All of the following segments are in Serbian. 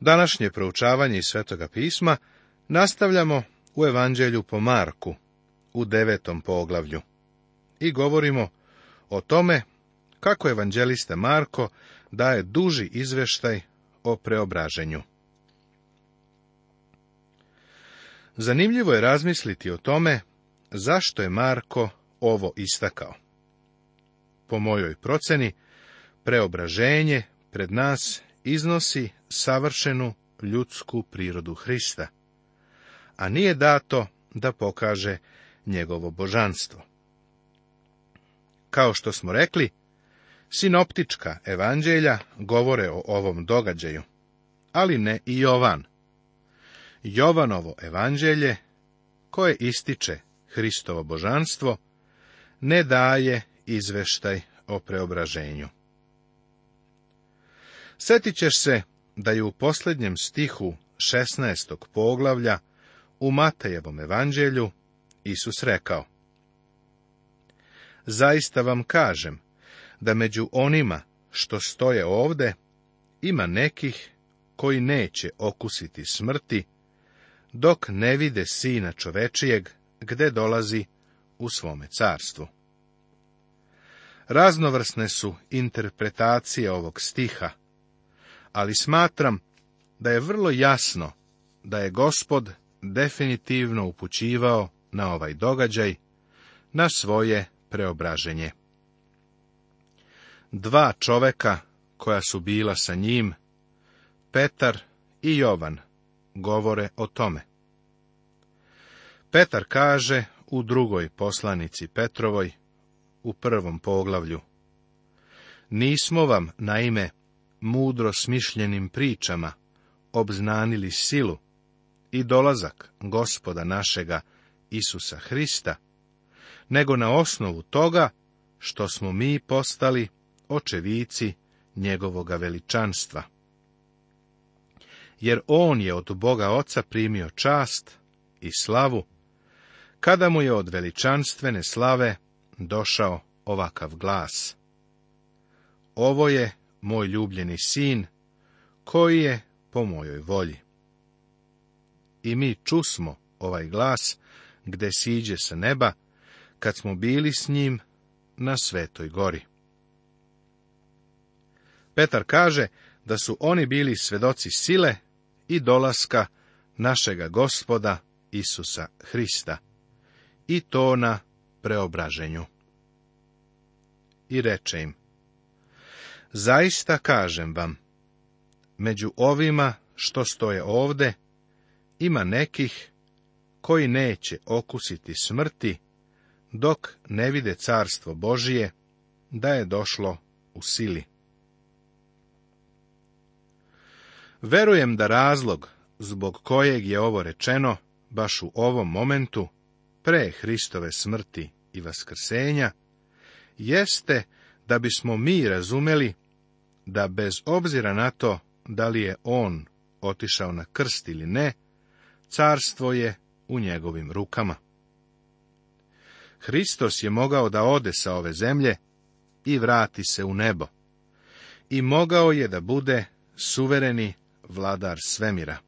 Današnje proučavanje iz Svetoga pisma nastavljamo u Evanđelju po Marku u devetom poglavlju i govorimo o tome kako evanđelista Marko daje duži izveštaj o preobraženju. Zanimljivo je razmisliti o tome zašto je Marko ovo istakao. Po mojoj proceni, preobraženje pred nas iznosi savršenu ljudsku prirodu Hrista, a nije dato da pokaže njegovo božanstvo. Kao što smo rekli, sinoptička evanđelja govore o ovom događaju, ali ne i Jovan. Jovanovo evanđelje, koje ističe Hristovo božanstvo, ne daje izveštaj o preobraženju. Sjetit ćeš se da je u posljednjem stihu 16. poglavlja u Matejevom evanđelju Isus rekao Zaista vam kažem da među onima što stoje ovde ima nekih koji neće okusiti smrti dok ne vide sina čovečijeg gde dolazi u svome carstvu. Raznovrsne su interpretacije ovog stiha, ali smatram da je vrlo jasno da je gospod definitivno upućivao na ovaj događaj, na svoje preobraženje. Dva čoveka koja su bila sa njim, Petar i Jovan, govore o tome. Petar kaže u drugoj poslanici Petrovoj, u prvom poglavlju. Nismo vam, naime, mudro smišljenim pričama obznanili silu i dolazak gospoda našega Isusa Hrista, nego na osnovu toga što smo mi postali očevici njegovoga veličanstva. Jer on je od Boga Oca primio čast i slavu, kada mu je od veličanstvene slave došao ovakav glas. Ovo je moj ljubljeni sin, koji je po mojoj volji. I mi čusmo ovaj glas, gde siđe sa neba, kad smo bili s njim na svetoj gori. Petar kaže da su oni bili svedoci sile i dolaska našega gospoda Isusa Hrista, i to na preobraženju. I reče im, Zaista kažem vam, među ovima što stoje ovde, ima nekih koji neće okusiti smrti, dok ne vide carstvo Božije, da je došlo u sili. Verujem da razlog zbog kojeg je ovo rečeno, baš u ovom momentu, pre Hristove smrti i vaskrsenja, jeste da bismo mi razumeli da bez obzira na to da li je on otišao na krst ili ne, carstvo je u njegovim rukama. Hristos je mogao da ode sa ove zemlje i vrati se u nebo. I mogao je da bude suvereni vladar svemira.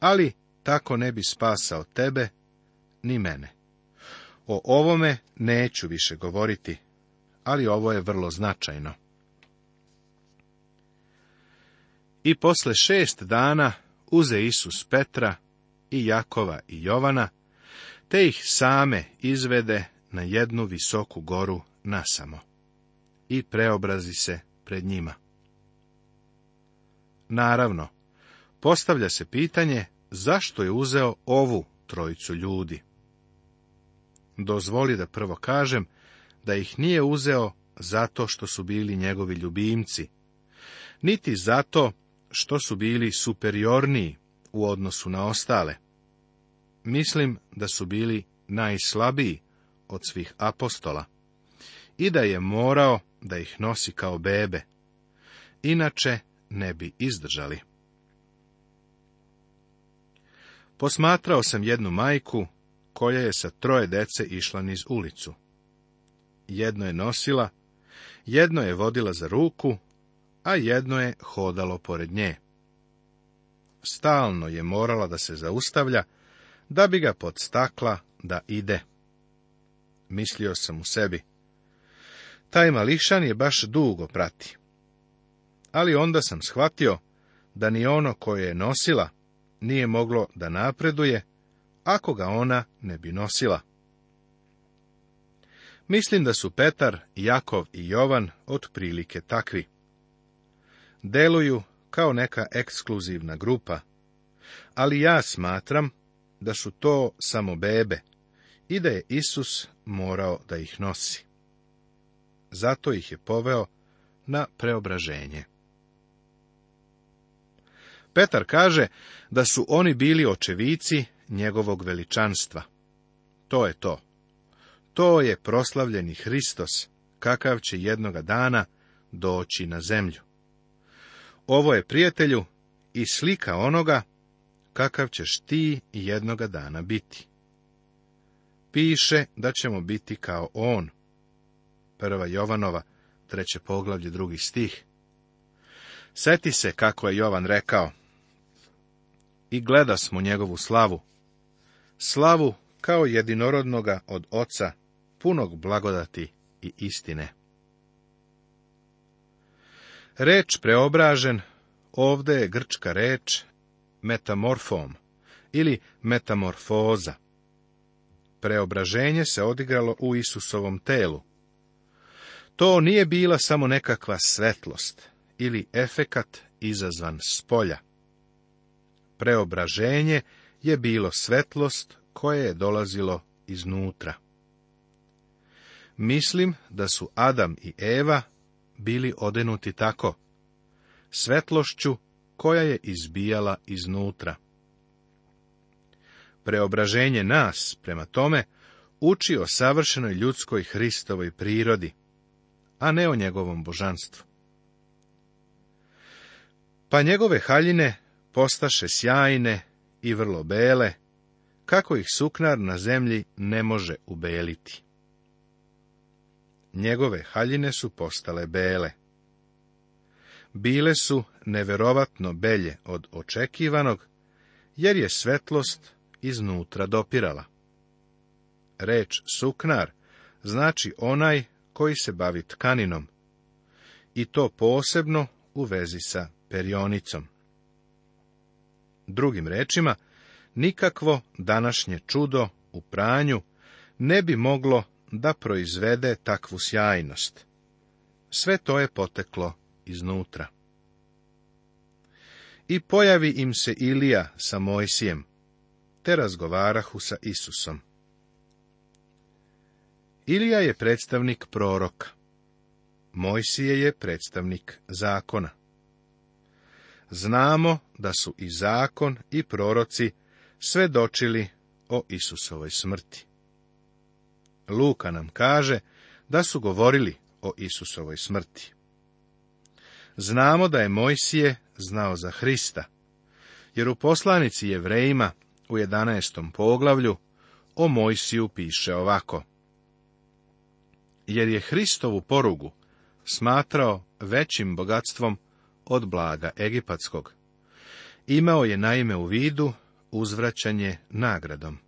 Ali tako ne bi spasao tebe ni mene. O ovome neću više govoriti, ali ovo je vrlo značajno. I posle šest dana uze Isus Petra i Jakova i Jovana, te ih same izvede na jednu visoku goru nasamo i preobrazi se pred njima. Naravno, postavlja se pitanje zašto je uzeo ovu trojicu ljudi. Dozvoli da prvo kažem da ih nije uzeo zato što su bili njegovi ljubimci, niti zato što su bili superiorniji u odnosu na ostale. Mislim da su bili najslabiji od svih apostola i da je morao da ih nosi kao bebe, inače ne bi izdržali. Posmatrao sam jednu majku koja je sa troje dece išla niz ulicu jedno je nosila, jedno je vodila za ruku, a jedno je hodalo pored nje. Stalno je morala da se zaustavlja, da bi ga podstakla da ide. Mislio sam u sebi. Taj mališan je baš dugo prati. Ali onda sam shvatio da ni ono koje je nosila nije moglo da napreduje, ako ga ona ne bi nosila. Mislim da su Petar, Jakov i Jovan otprilike takvi. Deluju kao neka ekskluzivna grupa, ali ja smatram da su to samo bebe i da je Isus morao da ih nosi. Zato ih je poveo na preobraženje. Petar kaže da su oni bili očevici njegovog veličanstva. To je to. To je proslavljeni Hristos, kakav će jednoga dana doći na zemlju. Ovo je, prijatelju, i slika onoga kakav ćeš ti jednoga dana biti. Piše da ćemo biti kao on. Prva Jovanova, treće poglavlje, drugi stih. Seti se kako je Jovan rekao. I gleda smo njegovu slavu. Slavu kao jedinorodnoga od oca, punog blagodati i istine. Reč preobražen ovdje je grčka reč metamorfom ili metamorfoza. Preobraženje se odigralo u Isusovom telu. To nije bila samo nekakva svetlost ili efekat izazvan spolja. Preobraženje je bilo svetlost koje je dolazilo iznutra. Mislim da su Adam i Eva bili odenuti tako, svetlošću koja je izbijala iznutra. Preobraženje nas, prema tome, uči o savršenoj ljudskoj Hristovoj prirodi, a ne o njegovom božanstvu. Pa njegove haljine postaše sjajne i vrlo bele, kako ih suknar na zemlji ne može ubeliti njegove haljine su postale bele. Bile su neverovatno belje od očekivanog, jer je svetlost iznutra dopirala. Reč suknar znači onaj koji se bavi tkaninom, i to posebno u vezi sa perionicom. Drugim rečima, nikakvo današnje čudo u pranju ne bi moglo da proizvede takvu sjajnost. Sve to je poteklo iznutra. I pojavi im se Ilija sa Mojsijem, te razgovarahu sa Isusom. Ilija je predstavnik proroka. Mojsije je predstavnik zakona. Znamo da su i zakon i proroci svedočili o Isusovoj smrti. Luka nam kaže da su govorili o Isusovoj smrti. Znamo da je Mojsije znao za Hrista, jer u poslanici Jevrejima u 11. poglavlju o Mojsiju piše ovako. Jer je Hristovu porugu smatrao većim bogatstvom od blaga egipatskog. Imao je naime u vidu uzvraćanje nagradom.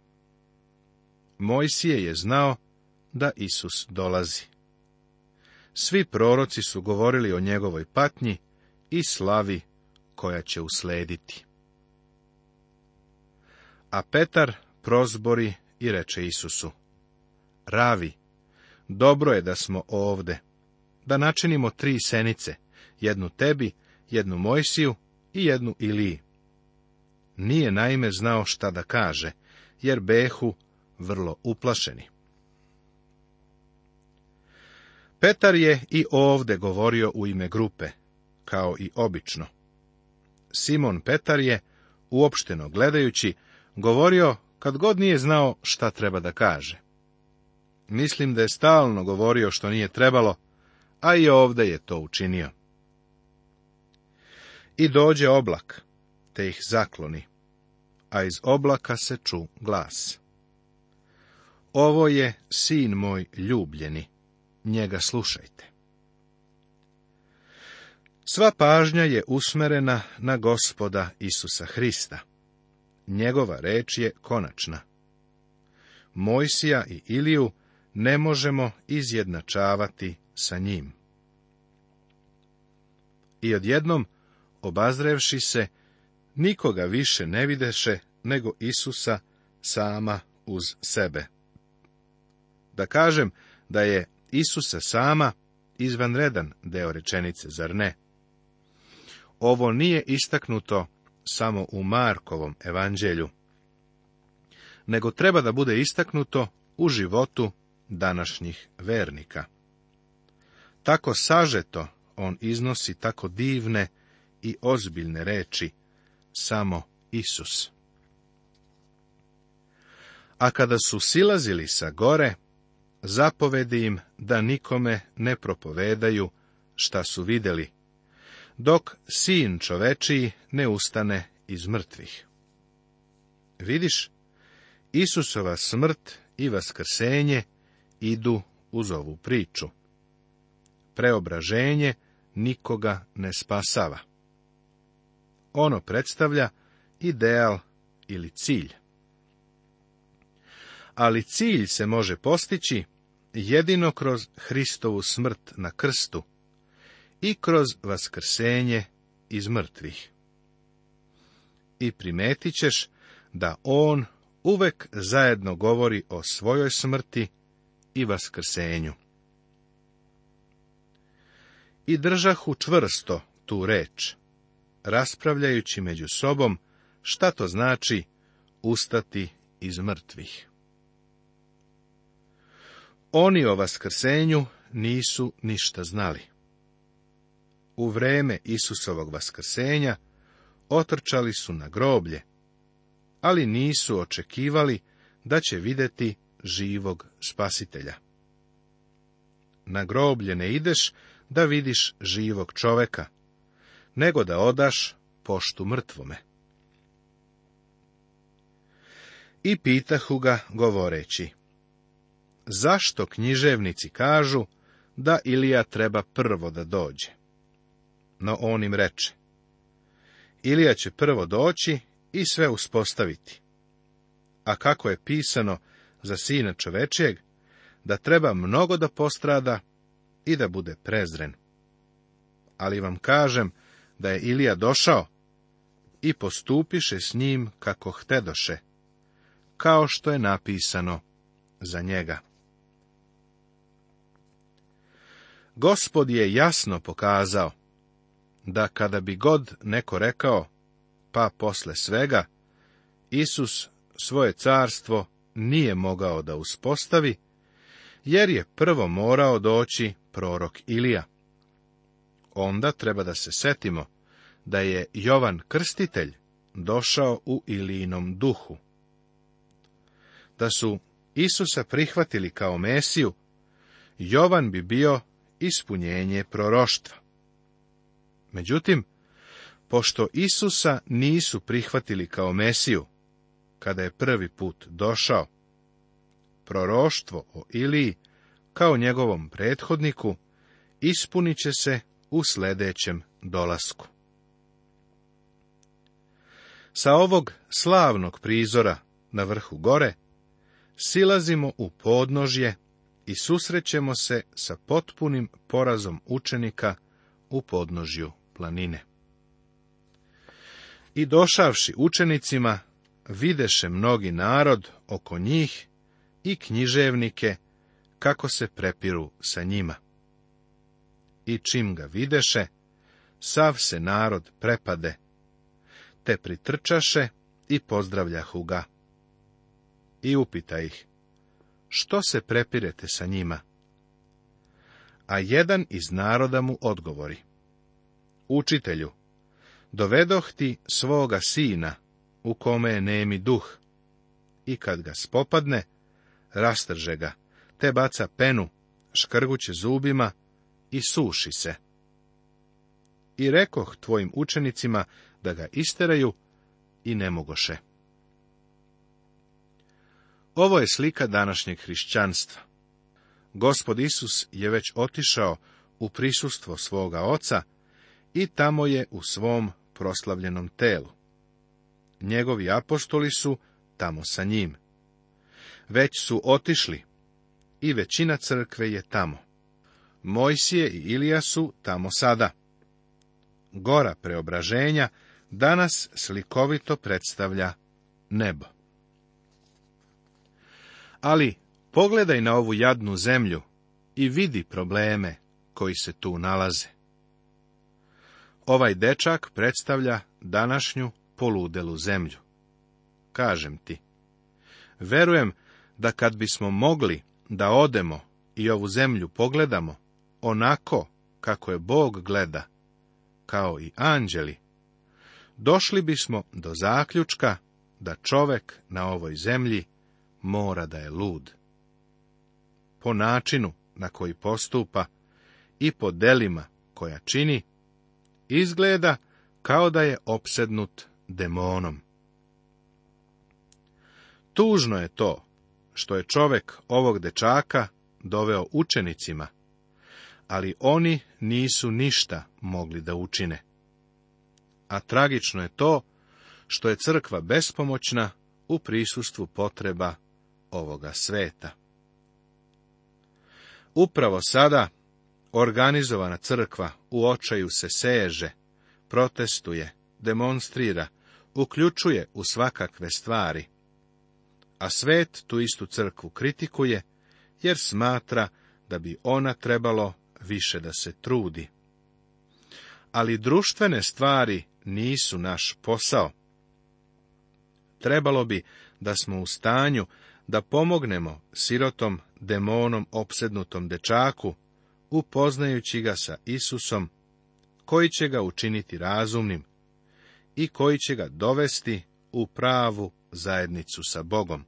Mojsije je znao da Isus dolazi. Svi proroci su govorili o njegovoj patnji i slavi koja će uslediti. A Petar prozbori i reče Isusu, Ravi, dobro je da smo ovde, da načinimo tri senice, jednu tebi, jednu Mojsiju i jednu Iliji. Nije naime znao šta da kaže, jer behu vrlo uplašeni. Petar je i ovde govorio u ime grupe, kao i obično. Simon Petar je, uopšteno gledajući, govorio kad god nije znao šta treba da kaže. Mislim da je stalno govorio što nije trebalo, a i ovde je to učinio. I dođe oblak, te ih zakloni, a iz oblaka se ču glas. Ovo je sin moj ljubljeni, njega slušajte. Sva pažnja je usmerena na gospoda Isusa Hrista. Njegova reč je konačna. Mojsija i Iliju ne možemo izjednačavati sa njim. I odjednom, obazrevši se, nikoga više ne videše nego Isusa sama uz sebe. Da kažem da je Isusa sama izvanredan deo rečenice, zar ne? Ovo nije istaknuto samo u Markovom evanđelju, nego treba da bude istaknuto u životu današnjih vernika. Tako sažeto on iznosi tako divne i ozbiljne reči, samo Isus. A kada su silazili sa gore, zapovedi im da nikome ne propovedaju šta su vidjeli, dok sin čovečiji ne ustane iz mrtvih. Vidiš, Isusova smrt i vaskrsenje idu uz ovu priču. Preobraženje nikoga ne spasava. Ono predstavlja ideal ili cilj. Ali cilj se može postići jedino kroz Hristovu smrt na krstu i kroz vaskrsenje iz mrtvih. I primetit ćeš da on uvek zajedno govori o svojoj smrti i vaskrsenju. I držahu čvrsto tu reč, raspravljajući među sobom šta to znači ustati iz mrtvih. Oni o vaskrsenju nisu ništa znali. U vreme Isusovog vaskrsenja otrčali su na groblje, ali nisu očekivali da će vidjeti živog spasitelja. Na groblje ne ideš da vidiš živog čoveka, nego da odaš poštu mrtvome. I pitahu ga govoreći, zašto književnici kažu da Ilija treba prvo da dođe. No on im reče, Ilija će prvo doći i sve uspostaviti. A kako je pisano za sina čovečijeg, da treba mnogo da postrada i da bude prezren. Ali vam kažem da je Ilija došao i postupiše s njim kako htedoše, kao što je napisano za njega. Gospod je jasno pokazao da kada bi god neko rekao, pa posle svega, Isus svoje carstvo nije mogao da uspostavi, jer je prvo morao doći prorok Ilija. Onda treba da se setimo da je Jovan Krstitelj došao u Ilijinom duhu. Da su Isusa prihvatili kao Mesiju, Jovan bi bio ispunjenje proroštva. Međutim, pošto Isusa nisu prihvatili kao Mesiju, kada je prvi put došao, proroštvo o Iliji, kao njegovom prethodniku, ispunit će se u sledećem dolasku. Sa ovog slavnog prizora na vrhu gore silazimo u podnožje i susrećemo se sa potpunim porazom učenika u podnožju planine. I došavši učenicima, videše mnogi narod oko njih i književnike, kako se prepiru sa njima. I čim ga videše, sav se narod prepade, te pritrčaše i pozdravlja Huga I upita ih, što se prepirete sa njima? A jedan iz naroda mu odgovori. Učitelju, dovedoh ti svoga sina, u kome je nemi duh, i kad ga spopadne, rastrže ga, te baca penu, škrguće zubima i suši se. I rekoh tvojim učenicima da ga isteraju i ne mogoše. Ovo je slika današnjeg hrišćanstva. Gospod Isus je već otišao u prisustvo svoga oca i tamo je u svom proslavljenom telu. Njegovi apostoli su tamo sa njim. Već su otišli i većina crkve je tamo. Mojsije i Ilija su tamo sada. Gora preobraženja danas slikovito predstavlja nebo. Ali pogledaj na ovu jadnu zemlju i vidi probleme koji se tu nalaze. Ovaj dečak predstavlja današnju poludelu zemlju. Kažem ti, verujem da kad bismo mogli da odemo i ovu zemlju pogledamo, onako kako je Bog gleda, kao i anđeli, došli bismo do zaključka da čovek na ovoj zemlji mora da je lud. Po načinu na koji postupa i po delima koja čini, izgleda kao da je opsednut demonom. Tužno je to što je čovek ovog dečaka doveo učenicima, ali oni nisu ništa mogli da učine. A tragično je to što je crkva bespomoćna u prisustvu potreba ovoga sveta. Upravo sada organizovana crkva u očaju se seže, protestuje, demonstrira, uključuje u svakakve stvari, a svet tu istu crkvu kritikuje, jer smatra da bi ona trebalo više da se trudi. Ali društvene stvari nisu naš posao. Trebalo bi da smo u stanju da pomognemo sirotom, demonom opsednutom dečaku, upoznajući ga sa Isusom, koji će ga učiniti razumnim i koji će ga dovesti u pravu zajednicu sa Bogom.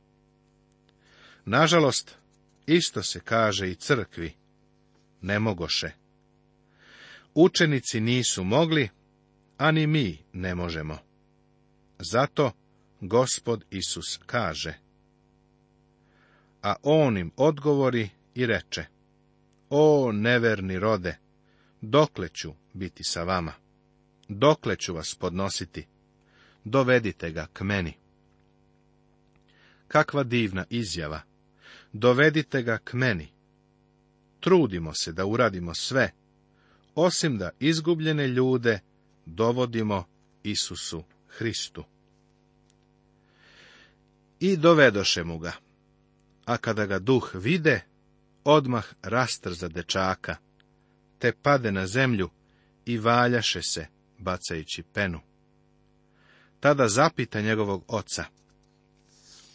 Nažalost, isto se kaže i crkvi, ne mogoše. Učenici nisu mogli, a ni mi ne možemo. Zato gospod Isus kaže a on im odgovori i reče, O neverni rode, dokle ću biti sa vama? Dokle ću vas podnositi? Dovedite ga k meni. Kakva divna izjava! Dovedite ga k meni. Trudimo se da uradimo sve, osim da izgubljene ljude dovodimo Isusu Hristu. I dovedoše mu ga a kada ga duh vide, odmah rastrza dečaka, te pade na zemlju i valjaše se, bacajući penu. Tada zapita njegovog oca,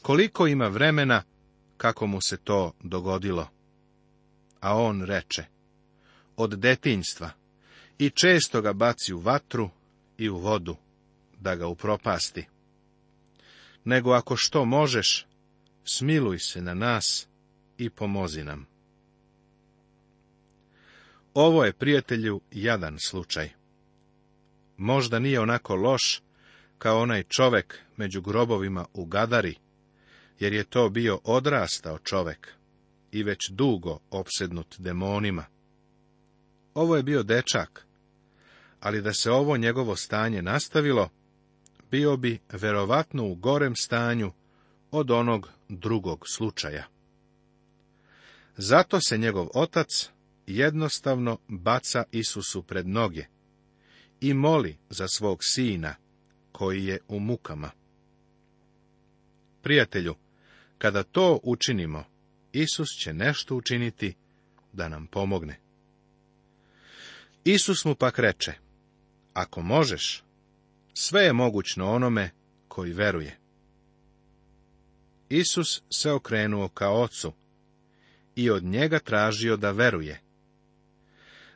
koliko ima vremena kako mu se to dogodilo? A on reče, od detinjstva, i često ga baci u vatru i u vodu, da ga upropasti. Nego ako što možeš, smiluj se na nas i pomozi nam. Ovo je, prijatelju, jadan slučaj. Možda nije onako loš kao onaj čovek među grobovima u Gadari, jer je to bio odrastao čovek i već dugo opsednut demonima. Ovo je bio dečak, ali da se ovo njegovo stanje nastavilo, bio bi verovatno u gorem stanju od onog drugog slučaja. Zato se njegov otac jednostavno baca Isusu pred noge i moli za svog sina koji je u mukama. Prijatelju, kada to učinimo, Isus će nešto učiniti da nam pomogne. Isus mu pak reče, ako možeš, sve je mogućno onome koji veruje. Isus se okrenuo ka ocu i od njega tražio da veruje.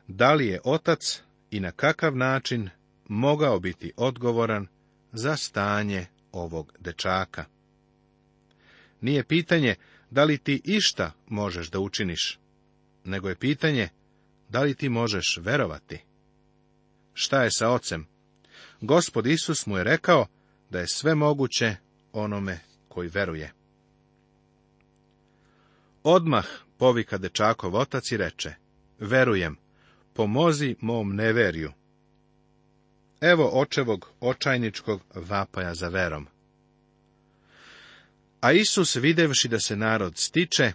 Da li je otac i na kakav način mogao biti odgovoran za stanje ovog dečaka? Nije pitanje da li ti išta možeš da učiniš, nego je pitanje da li ti možeš verovati. Šta je sa ocem? Gospod Isus mu je rekao da je sve moguće onome koji veruje. Odmah povika dečakov otac i reče, verujem, pomozi mom neverju. Evo očevog očajničkog vapaja za verom. A Isus, videvši da se narod stiče,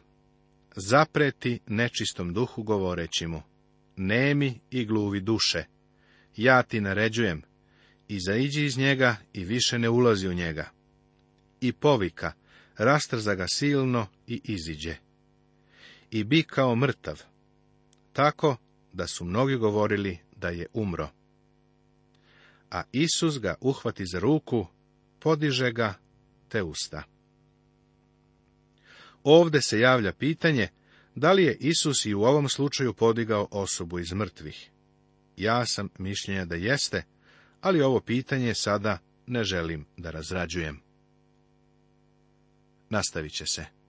zapreti nečistom duhu govoreći mu, nemi i gluvi duše, ja ti naređujem, i zaiđi iz njega i više ne ulazi u njega. I povika, rastrza ga silno i iziđe i bi kao mrtav, tako da su mnogi govorili da je umro. A Isus ga uhvati za ruku, podiže ga, te usta. Ovde se javlja pitanje da li je Isus i u ovom slučaju podigao osobu iz mrtvih. Ja sam mišljenja da jeste, ali ovo pitanje sada ne želim da razrađujem. Nastavit će se.